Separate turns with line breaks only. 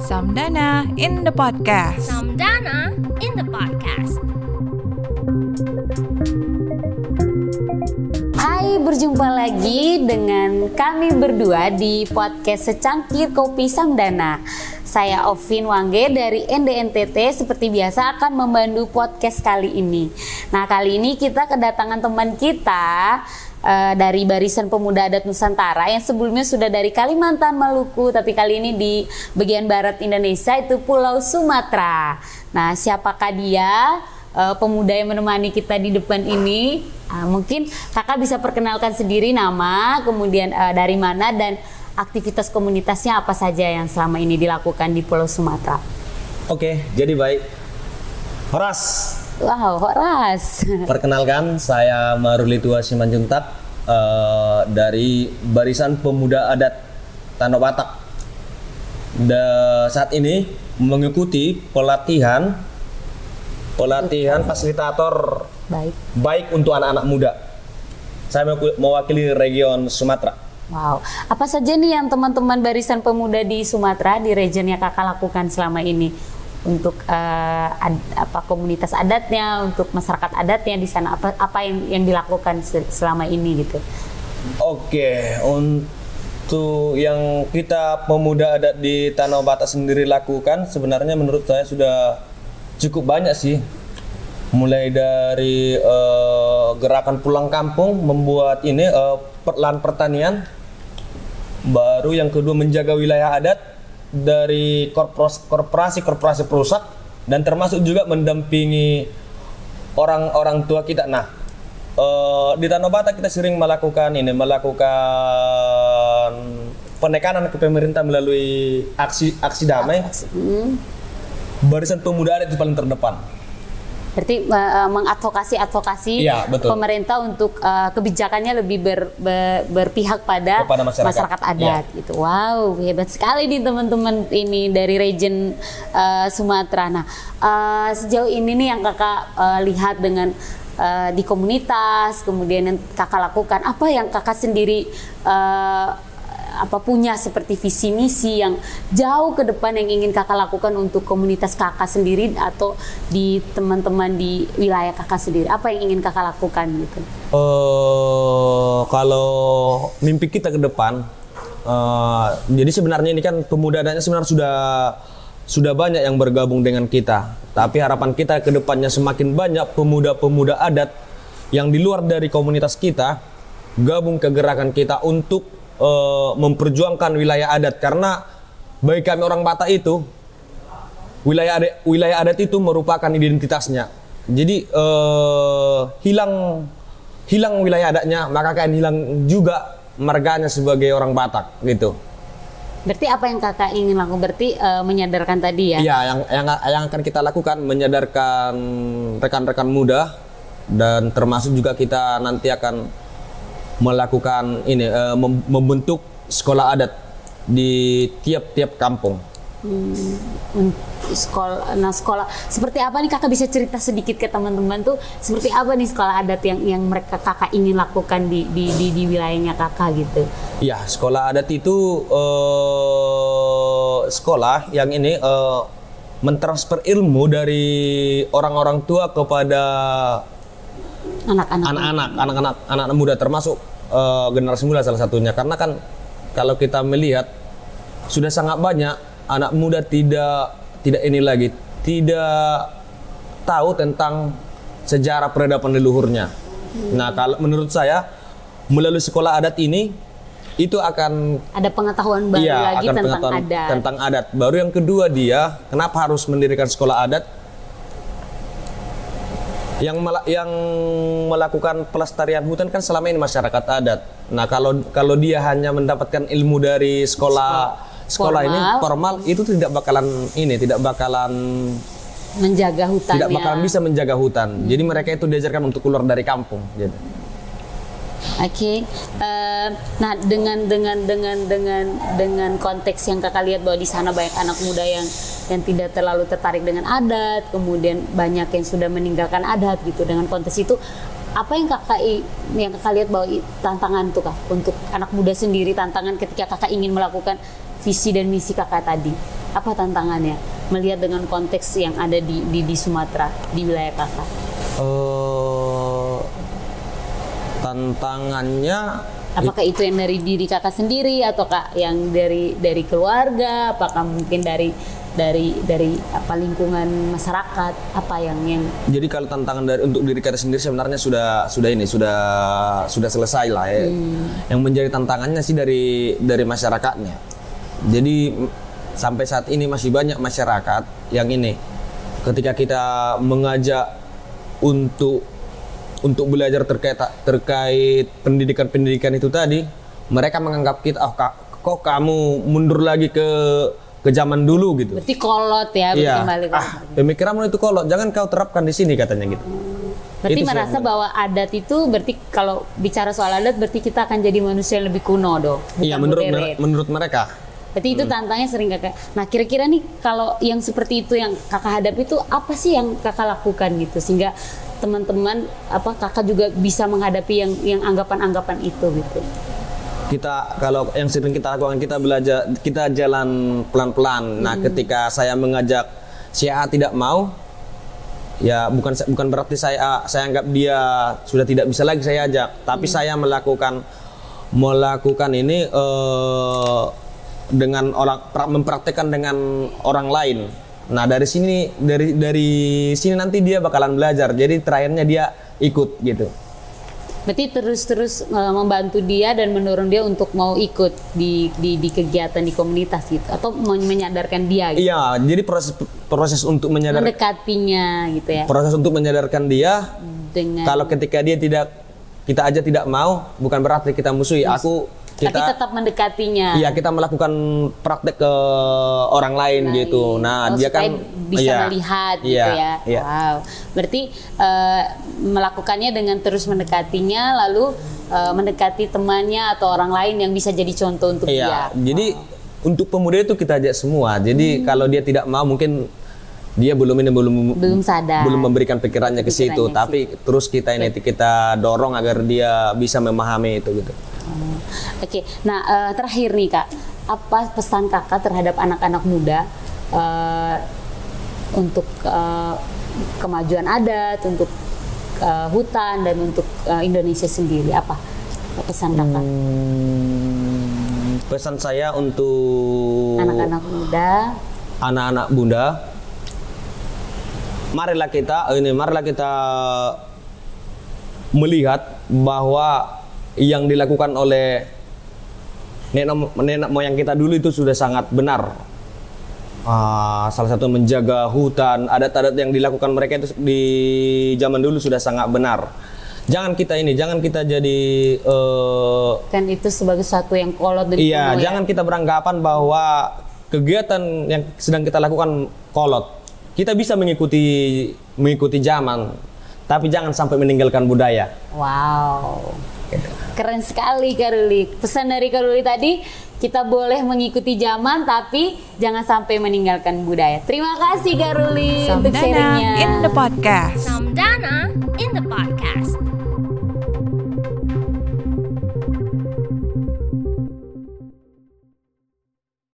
Samdana in the podcast.
Samdana in the podcast.
Hai, berjumpa lagi dengan kami berdua di podcast Secangkir Kopi Samdana. Saya Ovin Wangge dari NDNTT seperti biasa akan membantu podcast kali ini. Nah, kali ini kita kedatangan teman kita uh, dari Barisan Pemuda Adat Nusantara yang sebelumnya sudah dari Kalimantan, Maluku, tapi kali ini di bagian barat Indonesia itu Pulau Sumatera. Nah, siapakah dia? Uh, pemuda yang menemani kita di depan ini, uh, mungkin kakak bisa perkenalkan sendiri nama, kemudian uh, dari mana dan aktivitas komunitasnya apa saja yang selama ini dilakukan di Pulau Sumatera?
Oke, jadi baik. Horas.
Wow, Horas.
Perkenalkan, saya Maruli Tua Simanjuntak uh, dari Barisan Pemuda Adat Tanah Batak. Da, saat ini mengikuti pelatihan pelatihan fasilitator
baik
baik untuk anak-anak muda. Saya mewakili region Sumatera.
Wow, apa saja nih yang teman-teman barisan pemuda di Sumatera di region yang kakak lakukan selama ini untuk uh, ad, apa komunitas adatnya, untuk masyarakat adatnya di sana apa apa yang yang dilakukan selama ini gitu?
Oke, untuk yang kita pemuda adat di Tanah Batak sendiri lakukan sebenarnya menurut saya sudah cukup banyak sih. Mulai dari uh, gerakan pulang kampung membuat ini uh, lahan pertanian baru yang kedua menjaga wilayah adat dari korporasi-korporasi perusak dan termasuk juga mendampingi orang-orang tua kita. Nah, uh, di Tanah Batak kita sering melakukan ini, melakukan penekanan ke pemerintah melalui aksi aksi damai. Hmm. Barisan pemuda adat itu paling terdepan
Berarti uh, mengadvokasi advokasi
ya, betul.
pemerintah untuk uh, kebijakannya lebih ber, ber, berpihak pada
Kepada masyarakat,
masyarakat adat ya. gitu. Wow, hebat sekali nih teman-teman ini dari region uh, Sumatera. Nah, uh, sejauh ini nih yang kakak uh, lihat dengan uh, di komunitas, kemudian yang kakak lakukan, apa yang kakak sendiri uh, apa punya seperti visi misi yang jauh ke depan yang ingin kakak lakukan untuk komunitas kakak sendiri atau di teman-teman di wilayah kakak sendiri apa yang ingin kakak lakukan gitu?
Uh, kalau mimpi kita ke depan, uh, jadi sebenarnya ini kan pemuda adatnya sebenarnya sudah sudah banyak yang bergabung dengan kita. Tapi harapan kita ke depannya semakin banyak pemuda-pemuda adat yang di luar dari komunitas kita gabung ke gerakan kita untuk uh, memperjuangkan wilayah adat karena bagi kami orang Batak itu wilayah adat, wilayah adat itu merupakan identitasnya. Jadi uh, hilang hilang wilayah adatnya maka kan hilang juga marganya sebagai orang Batak gitu.
Berarti apa yang kakak ingin lakukan? Berarti uh, menyadarkan tadi ya?
Iya, yang yang yang akan kita lakukan menyadarkan rekan-rekan muda dan termasuk juga kita nanti akan melakukan ini uh, membentuk sekolah adat di tiap-tiap kampung.
Hmm, sekolah, nah sekolah seperti apa nih kakak bisa cerita sedikit ke teman-teman tuh seperti apa nih sekolah adat yang yang mereka kakak ingin lakukan di di di, di wilayahnya kakak gitu?
Ya sekolah adat itu uh, sekolah yang ini uh, mentransfer ilmu dari orang-orang tua kepada
anak-anak
anak-anak anak-anak anak muda termasuk uh, generasi muda salah satunya karena kan kalau kita melihat sudah sangat banyak anak muda tidak tidak ini lagi tidak tahu tentang sejarah peradaban leluhurnya. Hmm. Nah, kalau menurut saya melalui sekolah adat ini itu akan
ada pengetahuan baru
iya,
lagi
akan
tentang adat.
Tentang adat. Baru yang kedua dia kenapa harus mendirikan sekolah adat? Yang mel yang melakukan pelestarian hutan kan selama ini masyarakat adat. Nah, kalau kalau dia hanya mendapatkan ilmu dari sekolah sekolah formal. ini formal itu tidak bakalan ini tidak bakalan
menjaga hutan
tidak bakalan bisa menjaga hutan. Hmm. Jadi mereka itu diajarkan untuk keluar dari kampung gitu.
Oke, okay. uh, nah dengan dengan dengan dengan dengan konteks yang kakak lihat bahwa di sana banyak anak muda yang yang tidak terlalu tertarik dengan adat, kemudian banyak yang sudah meninggalkan adat gitu. Dengan konteks itu, apa yang kakak yang kakak lihat bahwa tantangan tuh kak untuk anak muda sendiri tantangan ketika kakak ingin melakukan visi dan misi kakak tadi? Apa tantangannya? Melihat dengan konteks yang ada di di, di Sumatera, di wilayah kakak.
Eh, tantangannya
Apakah itu yang dari diri kakak sendiri ataukah yang dari dari keluarga? Apakah mungkin dari dari dari apa lingkungan masyarakat? Apa yang yang
Jadi kalau tantangan dari untuk diri kita sendiri sebenarnya sudah sudah ini sudah sudah selesai lah ya. Yang menjadi tantangannya sih dari dari masyarakatnya. Jadi sampai saat ini masih banyak masyarakat yang ini ketika kita mengajak untuk untuk belajar terkait terkait pendidikan-pendidikan itu tadi, mereka menganggap kita oh ka- kok kamu mundur lagi ke ke zaman dulu gitu.
berarti kolot ya,
Iya.
kembali ke
Ah, pemikiranmu itu kolot, jangan kau terapkan di sini katanya gitu.
Berarti
Itu
merasa bahwa adat itu berarti kalau bicara soal adat berarti kita akan jadi manusia yang lebih kuno dong.
Iya menurut
modern.
menurut mereka.
Berarti itu tantangannya sering kakak. Nah kira-kira nih kalau yang seperti itu yang kakak hadapi itu apa sih yang kakak lakukan gitu sehingga teman-teman apa kakak juga bisa menghadapi yang yang anggapan-anggapan itu gitu.
Kita kalau yang sering kita lakukan kita belajar kita jalan pelan-pelan. Nah, ketika saya mengajak si A tidak mau ya bukan bukan berarti saya saya anggap dia sudah tidak bisa lagi saya ajak, tapi saya melakukan melakukan ini eh, dengan orang pra- mempraktekkan dengan orang lain. Nah, dari sini dari dari sini nanti dia bakalan belajar. Jadi terakhirnya dia ikut gitu.
Berarti terus-terus eh, membantu dia dan mendorong dia untuk mau ikut di di, di kegiatan di komunitas gitu atau men- menyadarkan dia gitu.
Iya, jadi proses proses untuk menyadar
mendekatinya gitu ya
proses untuk menyadarkan dia
dengan
kalau ketika dia tidak kita aja tidak mau bukan berarti kita musuhi. Aku
tapi
kita
tetap mendekatinya.
iya kita melakukan praktek ke orang lain gitu. Nah,
Oh,
dia kan
bisa
iya,
melihat gitu
iya,
ya.
Iya.
Wow. Berarti eh, melakukannya dengan terus mendekatinya lalu eh, mendekati temannya atau orang lain yang bisa jadi contoh untuk
Iya,
dia.
jadi untuk pemuda itu kita ajak semua. Jadi kalau dia tidak mau mungkin dia belum ini belum
Belum sadar.
belum memberikan pikirannya ke situ, tapi terus kita ini kita dorong agar dia bisa memahami itu gitu.
Oh, Oke, nah eh, terakhir nih kak, apa pesan kakak terhadap anak-anak muda eh, untuk eh, kemajuan adat, untuk eh, hutan dan untuk eh, Indonesia sendiri? Apa pesan kakak?
Hmm, pesan saya untuk
Anak-anak muda,
anak-anak bunda, marilah kita ini marilah kita melihat bahwa yang dilakukan oleh nenek, nenek moyang kita dulu itu sudah sangat benar. Ah, salah satu menjaga hutan, adat-adat yang dilakukan mereka itu di zaman dulu sudah sangat benar. Jangan kita ini, jangan kita jadi eh,
kan itu sebagai sesuatu yang kolot dan
Iya,
ya.
jangan kita beranggapan bahwa kegiatan yang sedang kita lakukan kolot. Kita bisa mengikuti mengikuti zaman, tapi jangan sampai meninggalkan budaya.
Wow. Keren sekali Karuli. Pesan dari Karuli tadi, kita boleh mengikuti zaman tapi jangan sampai meninggalkan budaya. Terima kasih Karuli untuk
Samdana
sharingnya.
in the podcast.
Samdana in the podcast.